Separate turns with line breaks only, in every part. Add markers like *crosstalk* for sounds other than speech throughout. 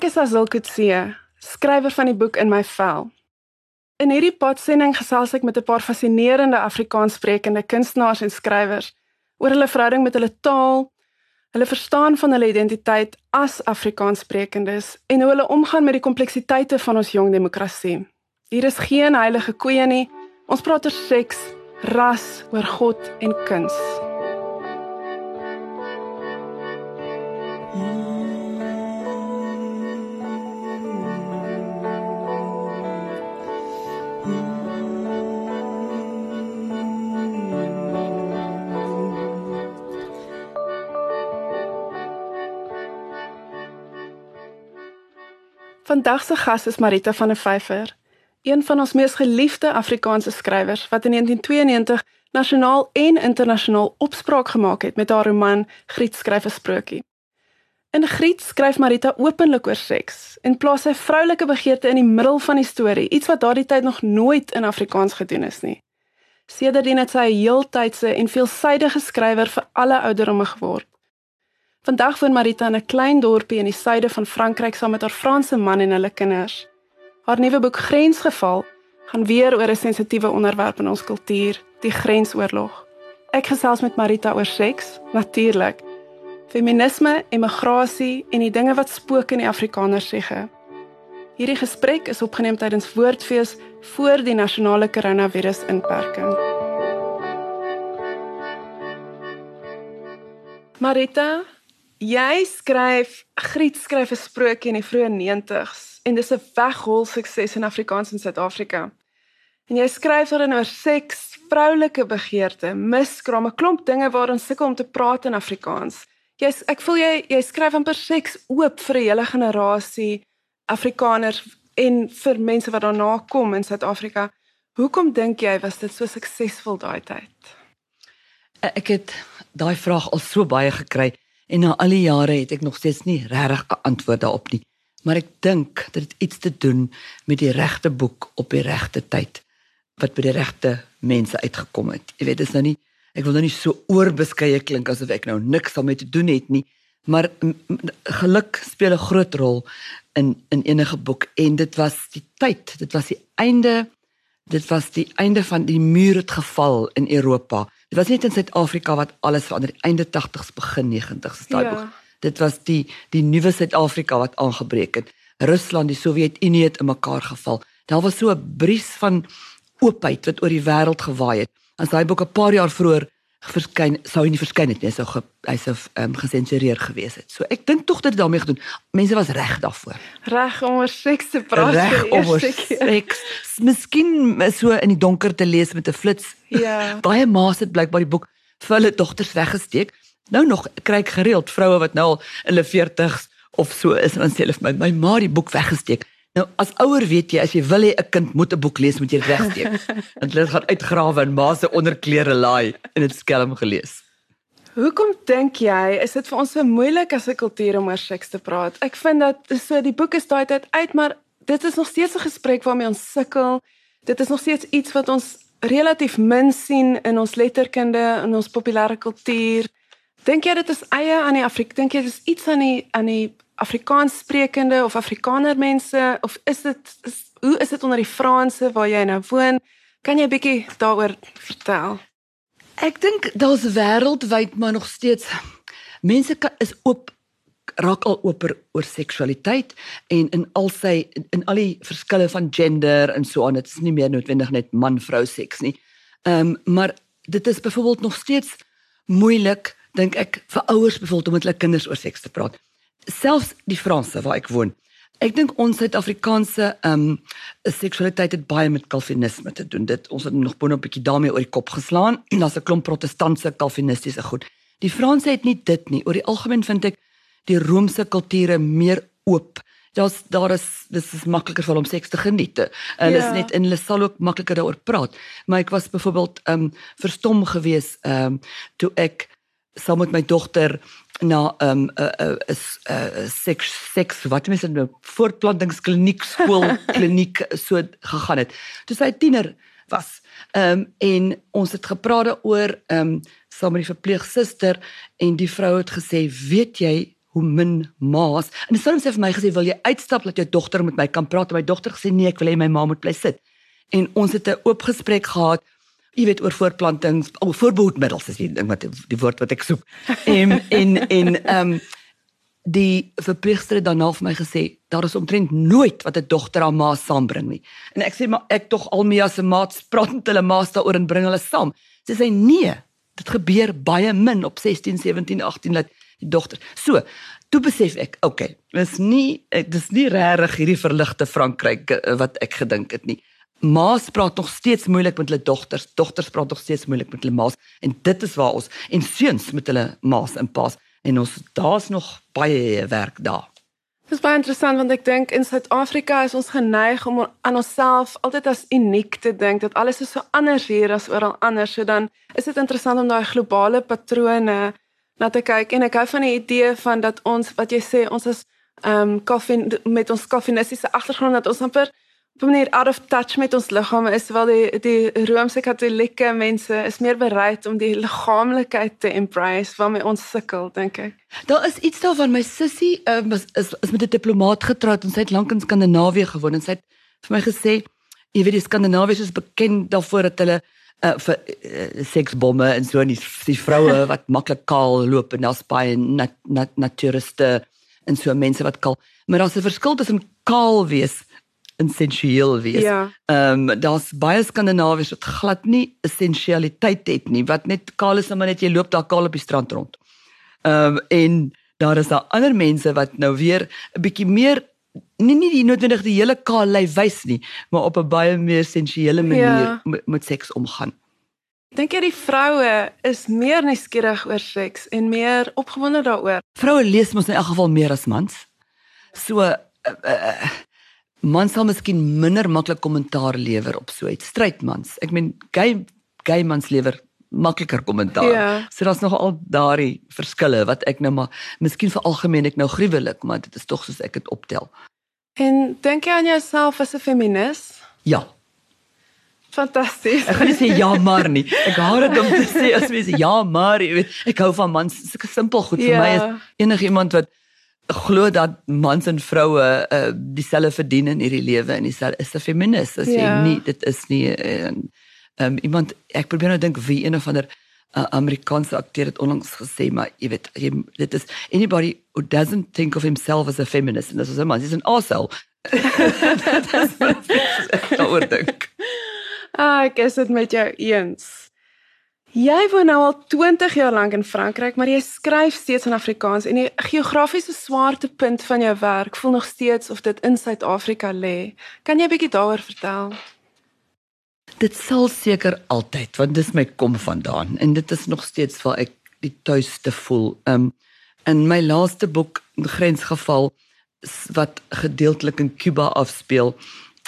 Ek is Azil Kutse, skrywer van die boek In my vel. In hierdie podsending gesels ek met 'n paar fascinerende Afrikaanssprekende kunstenaars en skrywers oor hulle verhouding met hulle taal, hulle verstaan van hulle identiteit as Afrikaanssprekendes en hoe hulle omgaan met die kompleksiteite van ons jong demokrasie. Hier is geen heilige koeie nie. Ons praat oor seks, ras, oor God en kuns. Vandag se gas is Marita van der Vyver, een van ons mees geliefde Afrikaanse skrywers wat in 1992 nasionaal en internasionaal opspraak gemaak het met haar roman Griet skryf 'n sprokie. In Griet skryf Marita openlik oor seks en plaas sy vroulike begeerte in die middel van die storie, iets wat daardie tyd nog nooit in Afrikaans gedoen is nie. Sedertdien het sy 'n heeltydse en veelsidige skrywer vir alle ouderdomme geword. Vandag woon Marita in 'n klein dorpie in die suide van Frankryk saam met haar Franse man en hulle kinders. Haar nuwe boek Grensgeval gaan weer oor 'n sensitiewe onderwerp in ons kultuur, die grensoorlog. Ek gesels met Marita oor seks, natuurlik, feminisme, immigrasie en die dinge wat spook in die Afrikanersegge. Hierdie gesprek is opgeneem tydens Woordfees voor die nasionale koronavirus-inperking. Marita, Jy skryf Griet skryf 'n sprokie in die vroeë 90s en dis 'n weghol sukses in Afrikaans in Suid-Afrika. En jy skryf daarin oor seks, vroulike begeerte, miskraam, 'n klomp dinge waar ons sukkel om te praat in Afrikaans. Jy ek voel jy jy skryf amper seks oop vir 'n hele generasie Afrikaners en vir mense wat daarna kom in Suid-Afrika. Hoekom dink jy was dit so suksesvol daai tyd?
Ek het daai vraag al so baie gekry. En na al die jare het ek nog steeds nie regtig 'n antwoord daarop nie. Maar ek dink dit het iets te doen met die regte boek op die regte tyd wat by die regte mense uitgekom het. Jy weet, dit is nou nie ek wil nou nie so oorbeskeie klink asof ek nou niks daarmee te doen het nie, maar geluk speel 'n groot rol in in enige boek en dit was die tyd, dit was die einde dit was die einde van die muur het geval in Europa. Dit was net in Suid-Afrika wat alles verander. Einde 80s begin 90s is daai ja. boek. Dit was die die nuwe Suid-Afrika wat aangebreek het. Rusland, die Sowjetunie het in mekaar geval. Daar was so 'n bries van oopheid wat oor die wêreld gewaai het. As daai boek 'n paar jaar vroeër verskyn sou hy nie verskyn het nie, sou ge, hy sou um, gesensureer gewees het. So ek dink tog dit het daarmee gedoen. Mense was reg daarvoor.
Reg om oor seks te praat.
Reg om oor seks. Miskien so in die donker te lees met 'n flits.
Ja. *laughs*
Baie ma's het blykbaar die boek vir hulle dogters weggesteek. Nou nog kry ek gereeld vroue wat nou al in hulle 40's of so is en sê hulle vir my, my ma die boek weggesteek. Nou as ouer weet jy as jy wil hê 'n kind moet 'n boek lees moet jy dit wegsteek. *laughs* Want hulle gaan uitgrawe en ma se onderklere laai en dit skelm gelees.
Hoekom dink jy is dit vir ons so moeilik as 'n kultuur om oor seks te praat? Ek vind dat so die boek is daai tyd uit, maar dit is nog steeds 'n gesprek waarmee ons sukkel. Dit is nog steeds iets wat ons relatief min sien in ons letterkunde en ons populêre kultuur. Dink jy dit is eie aan die Afrika? Dink jy dit is iets aan die aan die Afrikaans sprekende of Afrikaner mense of is dit hoe is dit onder die Franse waar jy nou woon? Kan jy 'n bietjie daaroor vertel?
Ek dink daar's wêreldwyd maar nog steeds mense kan, is oop raak al oor oor seksualiteit en in al sy in al die verskille van gender en so aan dit is nie meer noodwendig net man vrou seks nie. Ehm um, maar dit is byvoorbeeld nog steeds moeilik dink ek vir ouers byvoorbeeld om met hulle kinders oor seks te praat selfs die Franse waar ek woon. Ek dink ons Suid-Afrikaanse ehm um, seksualiteit het baie met kalvinisme te doen. Dit ons het nog boonop 'n bietjie daarmee oor die kop geslaan. *clears throat* Daar's 'n klomp protestantse kalvinistiese goed. Die Franse het nie dit nie. Oor die algemeen vind ek die Romeinse kulture meer oop. Daar's daar is dis is makliker vir hom seks te geniet. En dit ja. is net en hulle sal ook makliker daaroor praat. Maar ek was byvoorbeeld ehm um, verstom geweest ehm um, toe ek saam met my dogter na 'n 'n 'n seks seks wat mense nou voortplantingskliniek skool kliniek *laughs* so gegaan het. Toe sy 'n tiener was. Ehm um, en ons het gepraat oor ehm um, saam met die verpleegsuster en die vrou het gesê, "Weet jy hoe min ma's. En sy het vir my gesê, "Wil jy uitstap dat jou dogter met my kan praat?" En my dogter gesê, "Nee, ek wil hê my ma moet bly sit." En ons het 'n oop gesprek gehad, jy weet oor voorplantings, oor voorbehoedmiddels, is die ding wat die woord wat ek soek. En en en ehm um, die verpleegster het daarna vir my gesê, "Daar is omtrent nooit wat 'n dogter aan ma saambring nie." En ek sê, "Maar ek tog Almia se maats *laughs* praat met hulle ma's daaroor en bring hulle saam." Sy sê, "Nee, dit gebeur baie min op 16, 17, 18 dat die dogter. So, toe besef ek, okay, dis nie ek dis nie regtig hierdie verligte Frankryk eh, wat ek gedink het nie. Ma's praat nog steeds moeilik met hulle dogters, dogters praat nog steeds moeilik met hulle ma's en dit is waar ons en seuns met hulle ma's en pa's en ons daar's nog baie werk daar.
Dit is baie interessant want ek dink in Suid-Afrika is ons geneig om aan onsself altyd as uniek te dink dat alles is so anders hier as oral anders. So dan is dit interessant om daai globale patrone na te kyk en ek hou van die idee van dat ons wat jy sê ons is ehm um, koffie met ons koffinistiese agtergrond dat ons amper op 'n manier out of touch met ons liggame is terwyl die die Romeinse Katolieke mense is meer bereid om die liggaamlikheid te embrace waarmee ons sukkel dink ek.
Daar is iets daarvan my sussie um, is, is is met 'n diplomaat getroud en sy het lank in Skandinawië gewoon en sy het vir my gesê jy weet die Skandinawiërs is bekend daarvoor dat hulle uh, vir uh, seksbomme en so en die, die vroue *laughs* wat maklik kaal loop en daar's baie nat, nat, naturiste en so mense wat kaal maar daar's 'n verskil tussen kaal wees en sensueel wees.
Ja.
Ehm um, daar's baie Skandinawiërs wat glad nie essensialiteit het nie wat net kaal is maar net jy loop daar kaal op die strand rond. Ehm um, en daar is daar ander mense wat nou weer 'n bietjie meer nie nie die noodwendig die hele kaal lyf wys nie, maar op 'n baie meer sensuele manier ja. met, met seks omgaan.
Dink jy die vroue is meer nuuskierig oor seks en meer opgewonde daaroor?
Vroue lees mos in elk geval meer as mans. So uh, uh, mans sal miskien minder maklik kommentaar lewer op so iets. Strydmans, ek meen gay gay mans lewer makliker kommentaar.
Ja.
So daar's nog al daardie verskille wat ek nou maar miskien vir algemeen ek nou gruwelik, maar dit is tog soos ek dit optel.
En dink jy aan jouself as 'n feminis?
Ja.
Fantasties.
Ek gaan nie sê ja maar nie. Ek hou dit om te sê as mense ja maar, jy weet, ek hou van mans. Is simpel goed vir
Ja.
my is enigiemand wat glo dat mans en vroue uh, dieselfde verdien in hierdie lewe en dieselfde is 'n feminis as jy
Ja.
nie dit is nie uh, um, iemand ek probeer nou dink wie een of ander uh, Amerikaanse akteur het onlangs gesê maar jy weet jy, dit is anybody who doesn't think of himself as a feminist en dis is 'n man, dis 'n asel. *laughs* *laughs* Dis wat ek daaroor dink.
Ah, ek is dit met jou eens. Jy woon nou al 20 jaar lank in Frankryk, maar jy skryf steeds in Afrikaans en die geografiese swaartepunt van jou werk voel nog steeds of dit in Suid-Afrika lê. Kan jy 'n bietjie daaroor vertel?
Dit sal seker altyd want dis my kom vandaan en dit is nog steeds waar ek die tuiste voel. Um in my laaste boek Grensgeval wat gedeeltelik in Kuba afspeel,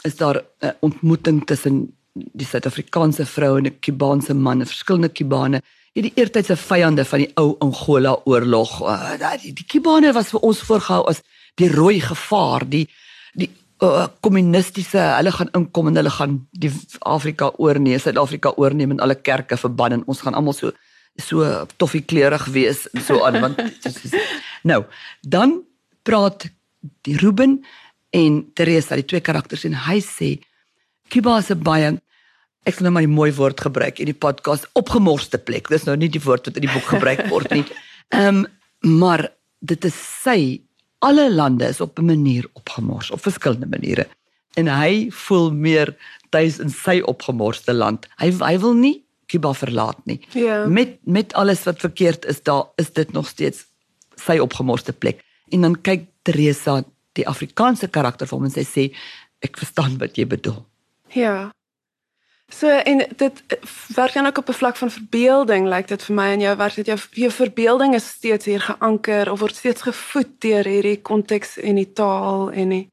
is daar 'n ontmoeting tussen die Suid-Afrikaanse vrou en 'n Kubaanse man, 'n verskillende Kubane. Hierdie eertydse vyande van die ou Angola oorlog. Uh, die die Kubane was vir ons voorgehou as die rooi gevaar, die die uh, kommunistiese hulle gaan inkom en hulle gaan die Afrika oorneem, Suid-Afrika oorneem en alle kerke verban en ons gaan almal so so toffiekleurig wees en so aan want nou dan praat die Ruben en Teresa die twee karakters en hy sê Cuba is 'n baie ek sal nou maar die mooi woord gebruik in die podcast opgemorste plek. Dis nou nie die woord wat in die boek gebruik word nie. *laughs* Ehm um, maar dit is sy alle lande is op 'n manier opgemors op verskillende maniere. En hy voel meer tuis in sy opgemorste land. Hy hy wil nie Cuba verlaat nie.
Ja.
Met met alles wat verkeerd is daar is dit nog steeds sy opgemorste plek. En dan kyk Teresa die Afrikaanse karakter vir hom en sy sê ek verstaan wat jy bedoel.
Ja. So en dit eh, werk dan ook op 'n vlak van verbeelding, lyk dit vir my en jou werk dit jou jou verbeelding is steeds hier geanker of word steeds gevoed deur hierdie konteks en die taal en die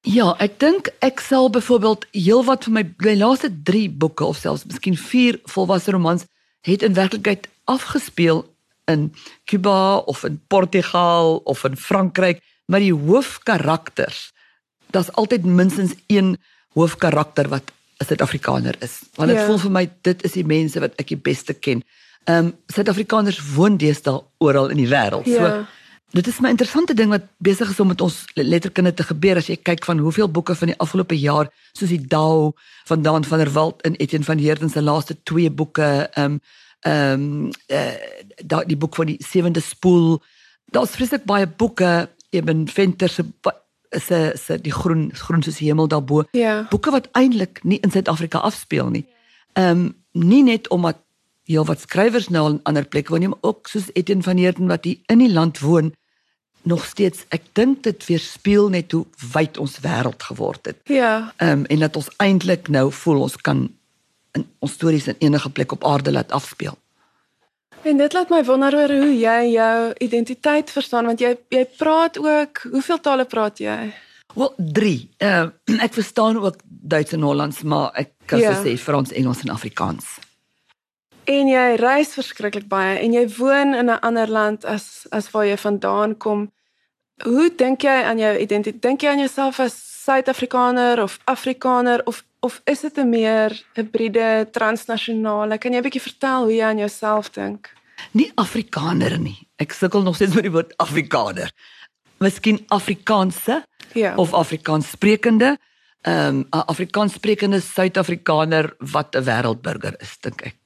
Ja, ek dink ek sal byvoorbeeld heelwat van my my laaste 3 boeke of selfs miskien 4 volwasse romans het in werklikheid afgespeel in Cuba of in Portugal of in Frankryk, maar die hoofkarakters, daar's altyd minstens een hoofkarakter wat 'n Suid-Afrikaner is. Want dit
Ja.
voel vir my dit is die mense wat ek die beste ken. Ehm um, Suid-Afrikaners woon deesdae oral in die wêreld. So
Ja.
dit is 'n interessante ding wat besig is om met ons letterkunde te gebeur as jy kyk van hoeveel boeke van die afgelope jaar soos die Dao van Daan van der Walt en Etienne van Heerden se laaste twee boeke ehm um, ehm um, uh, daai die boek van die sewende spoel daar's vreeslik baie boeke eben Venter se se se die groen groen soos die hemel daarbo
Ja.
boeke wat eintlik nie in Suid-Afrika afspeel nie ehm um, nie net omdat heel wat skrywers nou in ander plekke woon nie maar ook soos Etienne van Heerden wat hier in die land woon nog steeds ek dink dit weerspieël net hoe wyd ons wêreld geword het.
Ja.
Ehm um, en dat ons eintlik nou voel ons kan in ons stories in enige plek op aarde laat afspeel.
En dit laat my wonder oor hoe jy jou identiteit verstaan want jy jy praat ook hoeveel tale praat jy?
Wel 3. Ehm uh, ek verstaan ook Duits en Hollands, maar ek kan
Ja.
ja. sê Frans, Engels en Afrikaans.
En jy reis verskriklik baie en jy woon in 'n ander land as as waar jy vandaan kom. Hoe dink jy aan jou identiteit? Dink jy aan jouself as Suid-Afrikaner of Afrikaner of of is dit 'n meer hibride transnasionale? Kan jy 'n bietjie vertel hoe jy aan jouself dink?
Nie Afrikaner nie. Ek sukkel nog steeds met die woord Afrikaner. Miskien Afrikaanse
Ja.
of Afrikaans sprekende. Ehm um, 'n Afrikaans sprekende Suid-Afrikaner wat 'n wêreldburger is, dink ek.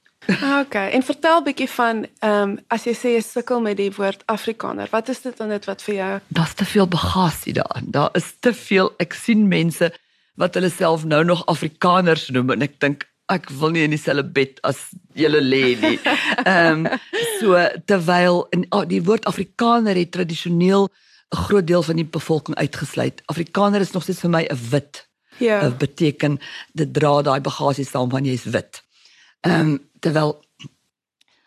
Ah, Okay. En vertel bietjie van ehm um, as jy sê jy sukkel met die woord Afrikaner. Wat is dit dan dit wat vir jou?
Daar's te veel bagasie daarin. Daar is te veel. Ek sien mense wat hulle self nou nog Afrikaners noem en ek dink ek wil nie in dieselfde bed as julle lê nie. *laughs* Ehm um, so terwyl in oh, die woord Afrikaner het tradisioneel 'n groot deel van die bevolking uitgesluit. Afrikaner is nog steeds vir my 'n wit
Ja.
uh, beteken dit dra daai bagasie saam van jy's wit. Ehm um, terwyl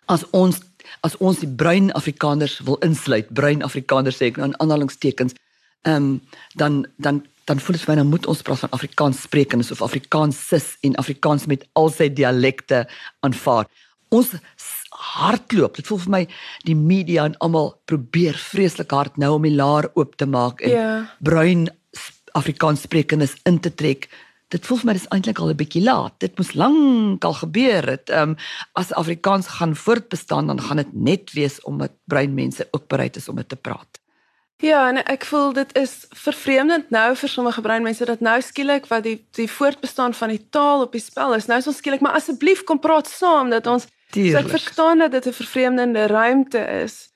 as ons as ons die bruin Afrikaners wil insluit, bruin Afrikaners sê ek nou in aanhalingstekens, ehm um, dan dan dan voel dit vir my dan moet ons praat van Afrikaans sprekendes of Afrikaans sis en Afrikaans met al sy dialekte aanvaar. Ons hardloop. Dit voel vir my die media en almal probeer vreeslik hard nou om die laar oop te maak en
Ja.
bruin Afrikaans sprekendes in te trek. Dit voel vir my dis eintlik al 'n bietjie laat. Dit moes lank al gebeur het. Ehm um, as Afrikaans gaan voortbestaan, dan gaan dit net wees omdat bruin mense ook bereid is om dit te praat.
Ja, en ek voel dit is vervreemdend nou vir sommige bruin mense dat nou skielik wat die die voortbestaan van die taal op die spel is. Nou is ons skielik, maar asseblief kom praat saam dat ons so ek verstaan dat dit 'n vervreemdende ruimte is.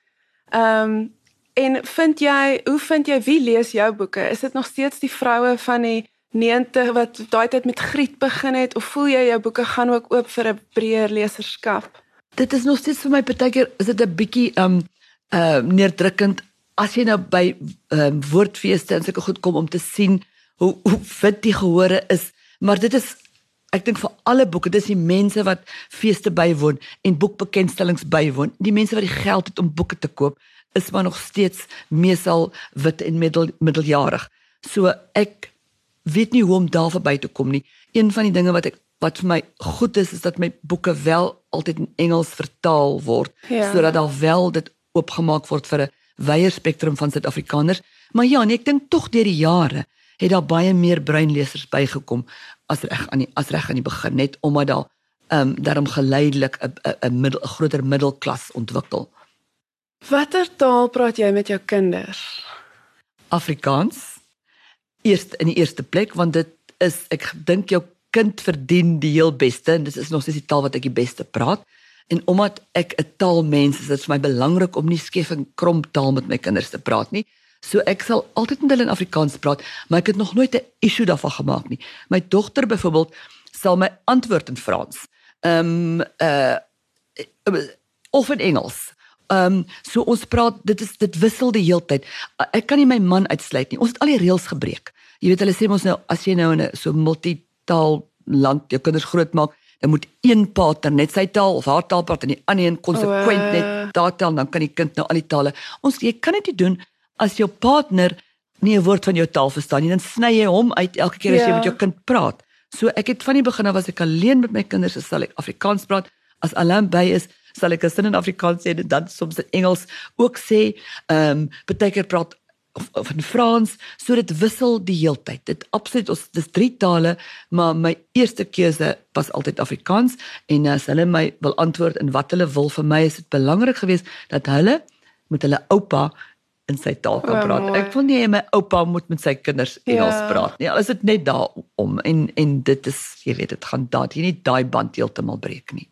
Ehm um, en vind jy, hoe vind jy wie lees jou boeke? Is dit nog steeds die vroue van die 90 wat daai tyd met Griet begin het of voel jy jou boeke gaan ook oop vir 'n breër leserskap?
Dit is nog steeds vir my partykeer is dit 'n bietjie um uh neerdrukkend as jy nou by um woordfeeste en sulke goed kom om te sien hoe hoe wit die gehore is, maar dit is ek dink vir alle boeke, dis die mense wat feeste bywoon en boekbekendstellings bywoon, die mense wat die geld het om boeke te koop, is maar nog steeds meesal wit en middel middeljarig. So ek weet nie hoe om daar verby te kom nie. Een van die dinge wat ek wat vir my goed is is dat my boeke wel altyd in Engels vertaal word
Ja.
sodat daar wel dit oopgemaak word vir 'n wyeer spektrum van Suid-Afrikaners. Maar ja, nee, ek dink tog deur die jare het daar baie meer breinlesers bygekom as reg aan die as reg aan die begin net omdat daar ehm um, daarom geleidelik 'n 'n 'n groter middelklas ontwikkel.
Watter taal praat jy met jou kinders?
Afrikaans eerst in die eerste plek want dit is ek dink jou kind verdien die heel beste en dit is nog steeds die taal wat ek die beste praat en omdat ek 'n taalmens is dit vir my belangrik om nie skief en krom taal met my kinders te praat nie so ek sal altyd met hulle in Afrikaans praat maar ek het nog nooit 'n issue daarvan gemaak nie my dogter byvoorbeeld sal my antwoord in Frans ehm um, uh of in Engels Ehm um, so ons praat dit is dit wissel die heeltyd. Uh, Ek kan nie my man uitsluit nie. Ons het al die reëls gebreek. Jy weet hulle sê mos nou as jy nou in 'n so multitaal land jou kinders grootmaak, dan moet een pater net sy taal of haar taal praat en die ander een konsekwent
O, uh.
net daai taal dan kan die kind nou al die tale. Ons jy kan dit nie doen as jou partner nie 'n woord van jou taal verstaan nie, dan sny jy hom uit elke keer as jy
Ja.
met jou kind praat. So ek het van die begin af as ek alleen met my kinders is, sal ek Afrikaans praat. As Alain by is, sal ek 'n sin in Afrikaans sê en dan soms in Engels ook sê. Ehm um, baie keer praat of, of in Frans, so dit wissel die heeltyd. Dit absoluut ons dis drie tale, maar my eerste keuse was altyd Afrikaans en as hulle my wil antwoord in wat hulle wil vir my is dit belangrik geweest dat hulle met hulle oupa in sy taal kan praat.
mooi.
Ek wil nie my oupa moet met sy kinders Engels
Ja.
praat nie. Al is dit net daarom en en dit is jy weet dit gaan daar jy nie daai band heeltemal breek nie.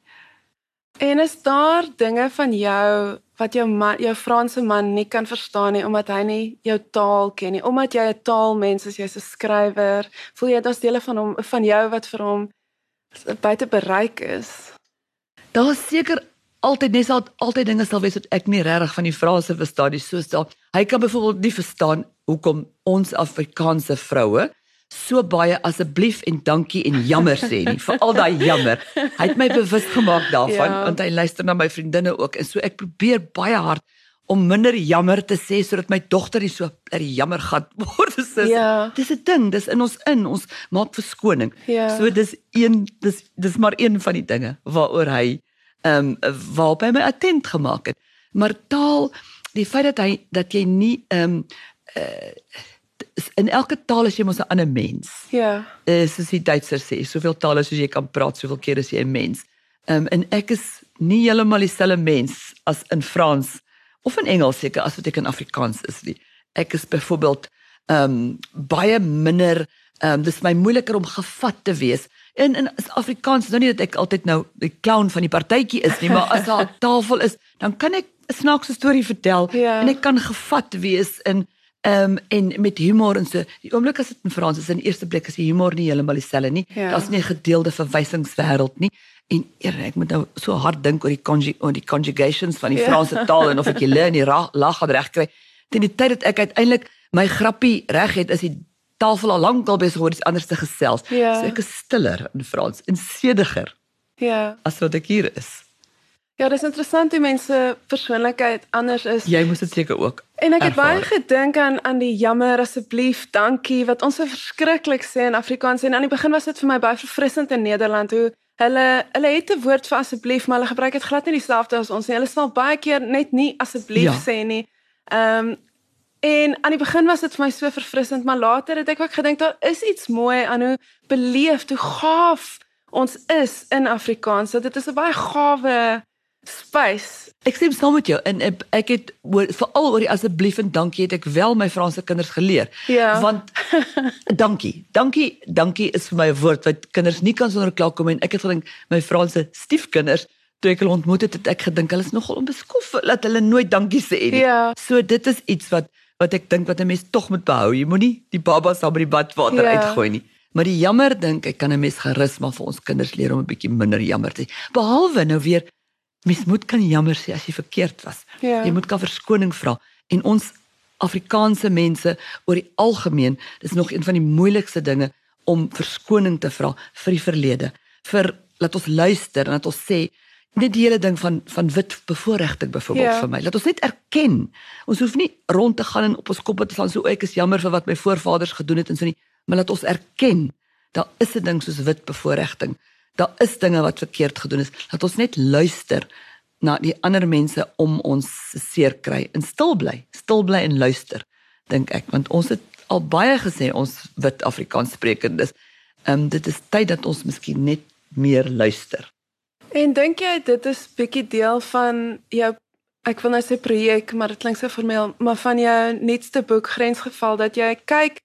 En is daar dinge van jou wat jou man, jou Franse man nie kan verstaan nie omdat hy nie jou taal ken nie, omdat jy 'n taalmens is, jy's 'n skrywer, voel jy daar's dele van hom van jou wat vir hom buite bereik is?
Daar's seker altyd net sal altyd dinge sal wees wat ek nie regtig van die frase verstaan nie, soos daar. Hy kan byvoorbeeld nie verstaan hoekom ons Afrikaanse vroue so baie asseblief en dankie en jammer sê nie, veral daai jammer. Hy het my bewus gemaak daarvan
Ja.
want hy luister na my vriendinne ook en so ek probeer baie hard om minder jammer te sê sodat my dogter nie so die jammer gat *laughs* word. Dis
Ja.
dis 'n ding, dis in ons in. Ons maak verskoning.
Ja.
So dis een dis dis maar een van die dinge waaroor hy ehm um, waarop hy my attent gemaak het. Maar taal, die feit dat hy dat jy nie ehm um, uh, in elke taal is jy mos 'n ander mens.
Ja.
Uh, soos die Duitsers sê, soveel tale soos jy kan praat, soveel keer is jy 'n mens. Ehm um, en ek is nie heeltemal dieselfde mens as in Frans of in Engels seker as wat ek in Afrikaans is nie. Ek is byvoorbeeld ehm um, baie minder ehm um, dis my moeiliker om gevat te wees. In in as Afrikaans is nou nie dat ek altyd nou die clown van die partytjie is nie, maar as daar *laughs* 'n tafel is, dan kan ek 'n snaakse storie vertel
Ja.
en ek kan gevat wees in ehm um, en met humor en so. Die oomblik as dit in Frans is, in eerste plek is die humor nie heeltemal dieselfde nie.
Ja.
Daar's nie 'n gedeelde verwysingswêreld nie. En eer, ek moet nou so hard dink oor die conju oor die conjugations van die
Ja.
Franse taal en of ek die le en die ra- lag gaan regkry. Teen die tyd dat ek uiteindelik my grappie reg het, is die tafel al lankal besig om iets anders te gesels.
Ja.
So ek is stiller in Frans en sediger
Ja.
as wat ek hier is.
Ja, dis interessant hoe mense persoonlikheid anders is.
Jy moes dit seker ook.
En ek het baie
ervaar.
gedink aan aan die jammer asseblief, dankie wat ons so verskriklik sê in Afrikaans en aan die begin was dit vir my baie verfrissend in Nederland hoe hulle hulle het 'n woord vir asseblief, maar hulle gebruik dit glad nie dieselfde as ons nie. Hulle sal baie keer net nie asseblief
Ja.
sê nie. Ehm en aan die begin was dit vir my so verfrissend, maar later het ek ook gedink daar is iets mooi aan hoe beleefd, hoe gaaf ons is in Afrikaans. So dit is 'n baie gawe space.
Ek stem saam met jou en ek, het oor, veral oor die asseblief en dankie het ek wel my Franse kinders geleer.
Ja.
Want *laughs* dankie. Dankie, dankie is vir my 'n woord wat kinders nie kan sonder klaar kom en ek het gedink my Franse stiefkinders toe ek hulle ontmoet het, het ek gedink hulle is nogal onbeskof dat hulle nooit dankie sê nie.
Ja.
So dit is iets wat wat ek dink wat 'n mens tog moet behou. Jy moenie die baba saam met die badwater
Ja.
uitgooi nie. Maar die jammer dink ek kan 'n mens gerus maar vir ons kinders leer om 'n bietjie minder jammer te sê. Behalwe nou weer mens moet kan jammer sê as jy verkeerd was.
Ja.
Jy moet kan verskoning vra en ons Afrikaanse mense oor die algemeen, dis nog een van die moeilikste dinge om verskoning te vra vir die verlede. Vir laat ons luister en laat ons sê net die hele ding van van wit bevoordiging byvoorbeeld
Ja.
vir my. Laat ons net erken. Ons hoef nie rond te gaan en op ons koppe te slaan so "O, ek is jammer vir wat my voorvaders gedoen het en so nie, maar laat ons erken. Daar is 'n ding soos wit bevoordiging. Daar is dinge wat verkeerd gedoen is. Laat ons net luister na die ander mense om ons se seer kry en stil bly. Stil bly en luister, dink ek, want ons het al baie gesê ons wit Afrikaans sprekendes. Ehm um, dit is tyd dat ons miskien net meer luister.
En dink jy dit is bietjie deel van jou ek wil nou sê projek, maar dit klink so formeel, maar van jou nuutste boek Grensgeval dat jy kyk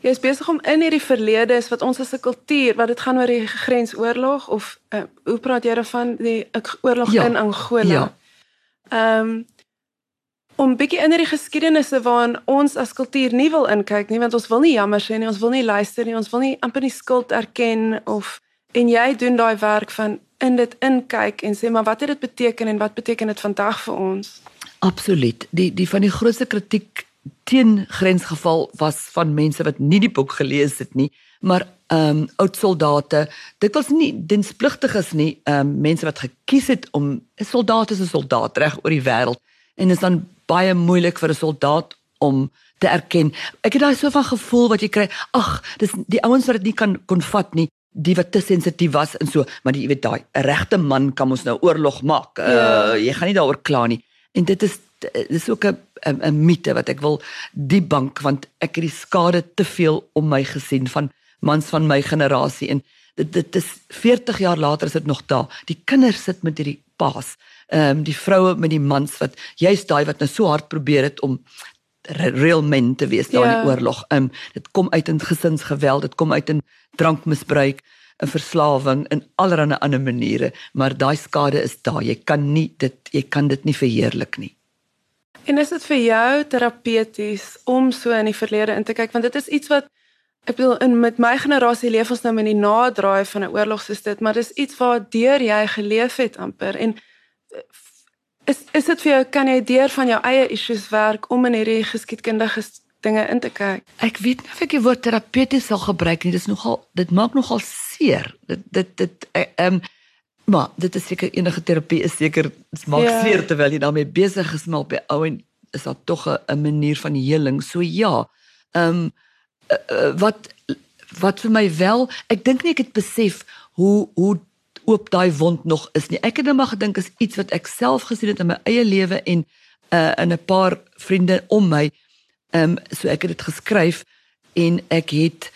jy's besig om in hierdie verlede is wat ons as 'n kultuur, wat dit gaan oor die grensoorlog of uh, hoe praat jy daarvan die oorlog
Ja,
in Angola.
ja.
Ehm om bietjie in hierdie geskiedenisse waarin ons as kultuur nie wil inkyk nie want ons wil nie jammer sê nie, ons wil nie luister nie, ons wil nie amper nie skuld erken of en jy doen daai werk van in dit inkyk en sê maar wat het dit beteken en wat beteken dit vandag vir ons?
Absoluut. Die die van die grootste kritiek teen grensgeval was van mense wat nie die boek gelees het nie, maar ehm um, oud soldate. Dit was nie dienspligtiges nie, ehm um, mense wat gekies het om 'n soldaat is 'n soldaat reg oor die wêreld en dit is dan baie moeilik vir 'n soldaat om te erken. Ek het daai so van gevoel wat jy kry. Ag, dis die ouens wat dit nie kan kon vat nie die wat te sensitief was en so, maar jy weet daai regte man kan ons nou oorlog maak. Uh
Ja.
jy gaan nie daaroor kla nie. En dit is dis ook 'n 'n 'n mite wat ek wil die bank want ek het die skade te veel om my gesien van mans van my generasie en dit dit is 40 jaar later is dit nog daar. Die kinders sit met hierdie paas. Ehm um, die vroue met die mans wat juist daai wat nou so hard probeer het om real men te wees in
Ja.
die oorlog. Ehm um, dit kom uit in gesinsgeweld, dit kom uit in drankmisbruik, 'n verslawing in allerlei ander maniere, maar daai skade is daar. Jy kan nie dit jy kan dit nie verheerlik nie.
En is dit vir jou terapeuties om so in die verlede in te kyk want dit is iets wat ek bedoel in met my generasie leef ons nou met die naderdraai van 'n oorlog soos dit, maar dis iets waar deur jy geleef het amper en eh, is is dit vir jou kan jy deur van jou eie issues werk om in hierdie geskiedkundige dinge in te kyk?
Ek weet nie of ek die woord terapeuties sal gebruik nie. Dit is nogal dit maak nogal seer. Dit dit dit eh, ehm um, maar dit is seker enige terapie is seker maak
Ja.
seer terwyl jy daarmee besig is maar op die ou en is daar tog 'n 'n manier van heling. So ja. Ehm um, uh, uh, wat wat vir my wel, ek dink nie ek het besef hoe hoe oop daai wond nog is nie. Ek het net maar gedink is iets wat ek self gesien het in my eie lewe en uh in 'n paar vriende om my. Ehm um, so ek het dit geskryf en ek het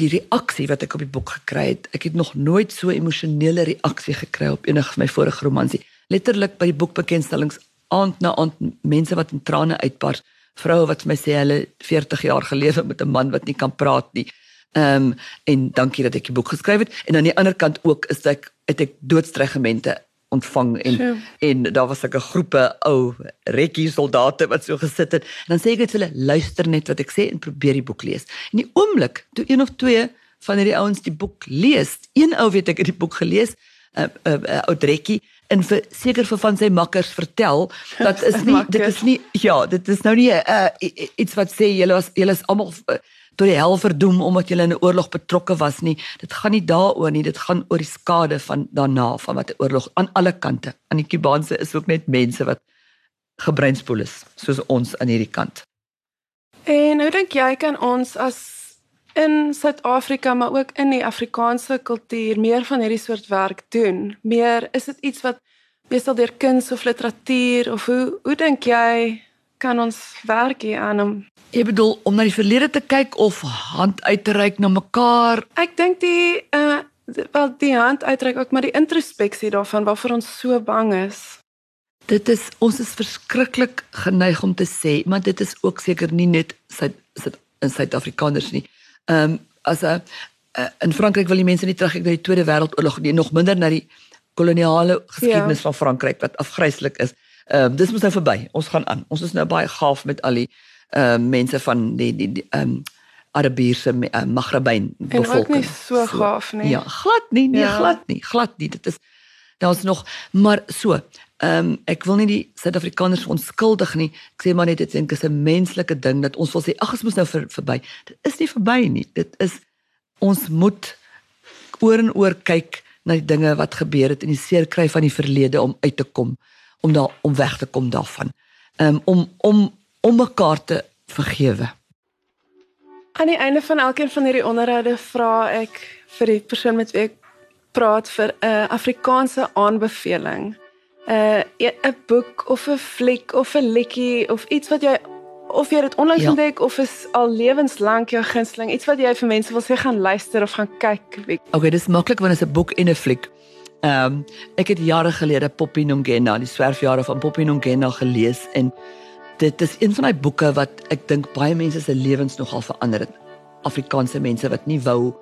die reaksie wat ek op die boek gekry het. Ek het nog nooit so emosionele reaksie gekry op enige van my vorige romans nie. Letterlik by die boekbekendstellings aand na aand mense wat in trane uitbars, vroue wat my sê hulle 40 jaar gelewe met 'n man wat nie kan praat nie. Ehm um, en dankie dat ek die boek geskryf het en aan die ander kant ook is ek het ek doodstrygemente ontvang en
Sjoe.
en daar was ek 'n groepe ou rekkie soldate wat so gesit het en dan sê ek net vir hulle luister net wat ek sê en probeer die boek lees. En die oomblik toe een of twee van hierdie ouens die boek lees, een ou weet ek het die boek gelees, 'n uh, 'n uh, uh, ou rekkie en vir seker vir van sy makkers vertel dat *laughs* is nie dit is nie ja, dit is nou nie uh, iets wat sê julle was julle is almal uh, tot die hel verdoem omdat julle in 'n oorlog betrokke was nie. Dit gaan nie daaroor nie, dit gaan oor die skade van daarna van wat 'n oorlog aan alle kante. Aan die Kubaanse is ook net mense wat gebreinspoel is, soos ons aan hierdie kant.
En hoe dink jy kan ons as in Suid-Afrika maar ook in die Afrikaanse kultuur meer van hierdie soort werk doen? Meer is dit iets wat meestal deur kuns of literatuur of hoe hoe dink jy kan ons werk hier aan om
Jy bedoel om na die verlede te kyk of hand uit te reik na mekaar?
Ek dink die uh wel die hand uitreik ook maar die introspeksie daarvan waarvoor ons so bang is.
Dit is ons is verskriklik geneig om te sê, maar dit is ook seker nie net Suid Suid in Suid-Afrikaners nie. Ehm um, as 'n uh, in Frankryk wil die mense nie terugkyk na die Tweede Wêreldoorlog nie, nog minder na die koloniale geskiedenis
Ja.
van Frankryk wat afgryslik is. Ehm um, dis mos nou verby. Ons gaan aan. Ons is nou baie gaaf met al die ehm uh, mense van die die ehm um, Arabiese uh, Maghrebyn
En ook
bevolking.
nie so gaaf nie.
Ja, glad nie, nee,
Ja.
glad nie, glad nie. Dit is daar's nog maar so. Ehm um, ek wil nie die Suid-Afrikaners onskuldig nie. Ek sê maar net dit is 'n menslike ding dat ons wil sê ag, ons moet nou ver, verby. Dit is nie verby nie. Dit is ons moet oor en oor kyk na die dinge wat gebeur het en die seer kry van die verlede om uit te kom, om daar om weg te kom daarvan. Um, om om om mekaar te vergewe.
Aan die einde van elkeen van hierdie onderhoude vra ek vir die persoon met wie ek praat vir 'n Afrikaanse aanbeveling. 'n 'n boek of 'n fliek of 'n liedjie of iets wat jy of jy dit onlangs
Ja.
ontdek of is al lewenslank jou gunsteling, iets wat jy vir mense wil sê gaan luister of gaan kyk. Wie-
Okay, dis maklik want dit 'n boek en 'n fliek. Ehm um, ek het jare gelede Poppy Nongena, die swerfjare van Poppy Nongena gelees en dit is een van daai boeke wat ek dink baie mense se lewens nogal verander het. Afrikaanse mense wat nie wou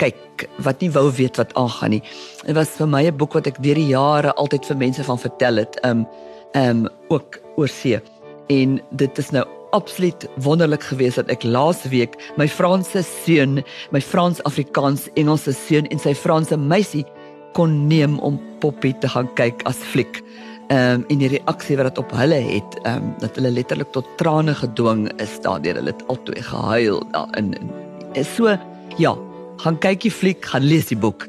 kyk, wat nie wou weet wat aangaan nie. Dit was vir my 'n boek wat ek deur die jare altyd vir mense van vertel het. Ehm um, ehm um, ook oor see. En dit is nou absoluut wonderlik geweest dat ek laas week my Franse seun, my Frans-Afrikaans Engelse seun en sy Franse meisie kon neem om Poppy te gaan kyk as fliek. Ehm um, en die reaksie wat dit op hulle het, ehm um, dat hulle letterlik tot trane gedwing is daardeur hulle het albei gehuil daarin. Is so ja, gaan kyk die fliek, gaan lees die boek.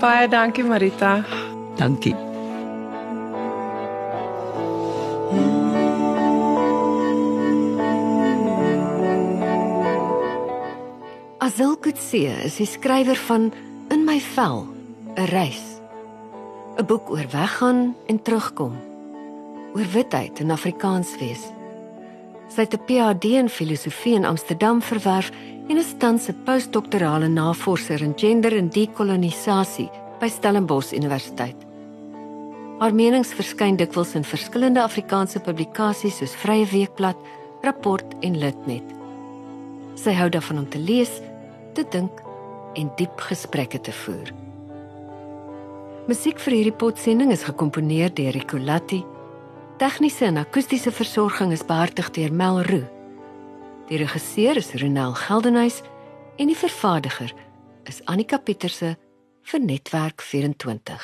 Baie dankie Marita.
Dankie.
Azil Kutse is die skrywer van In my vel, 'n reis. 'n Boek oor weggaan en terugkom. Oor witheid en Afrikaans wees. Sy het 'n PhD in filosofie in Amsterdam verwerf en is tans 'n postdoktorale navorser in gender en dekolonisasie by Stellenbosch Universiteit. Haar menings verskyn dikwels in verskillende Afrikaanse publikasies soos Vrye Weekblad, rapport en Litnet. Sy hou daarvan om te lees, te dink en diep gesprekke te voer. Musiek vir hierdie potsending is gekomponeer deur Ricolatti. Tegniese en akoestiese versorging is behartig deur Mel Roo. Die regisseur is Ronel Geldenhuys en die vervaardiger is Annika Pieterse vir Netwerk 24.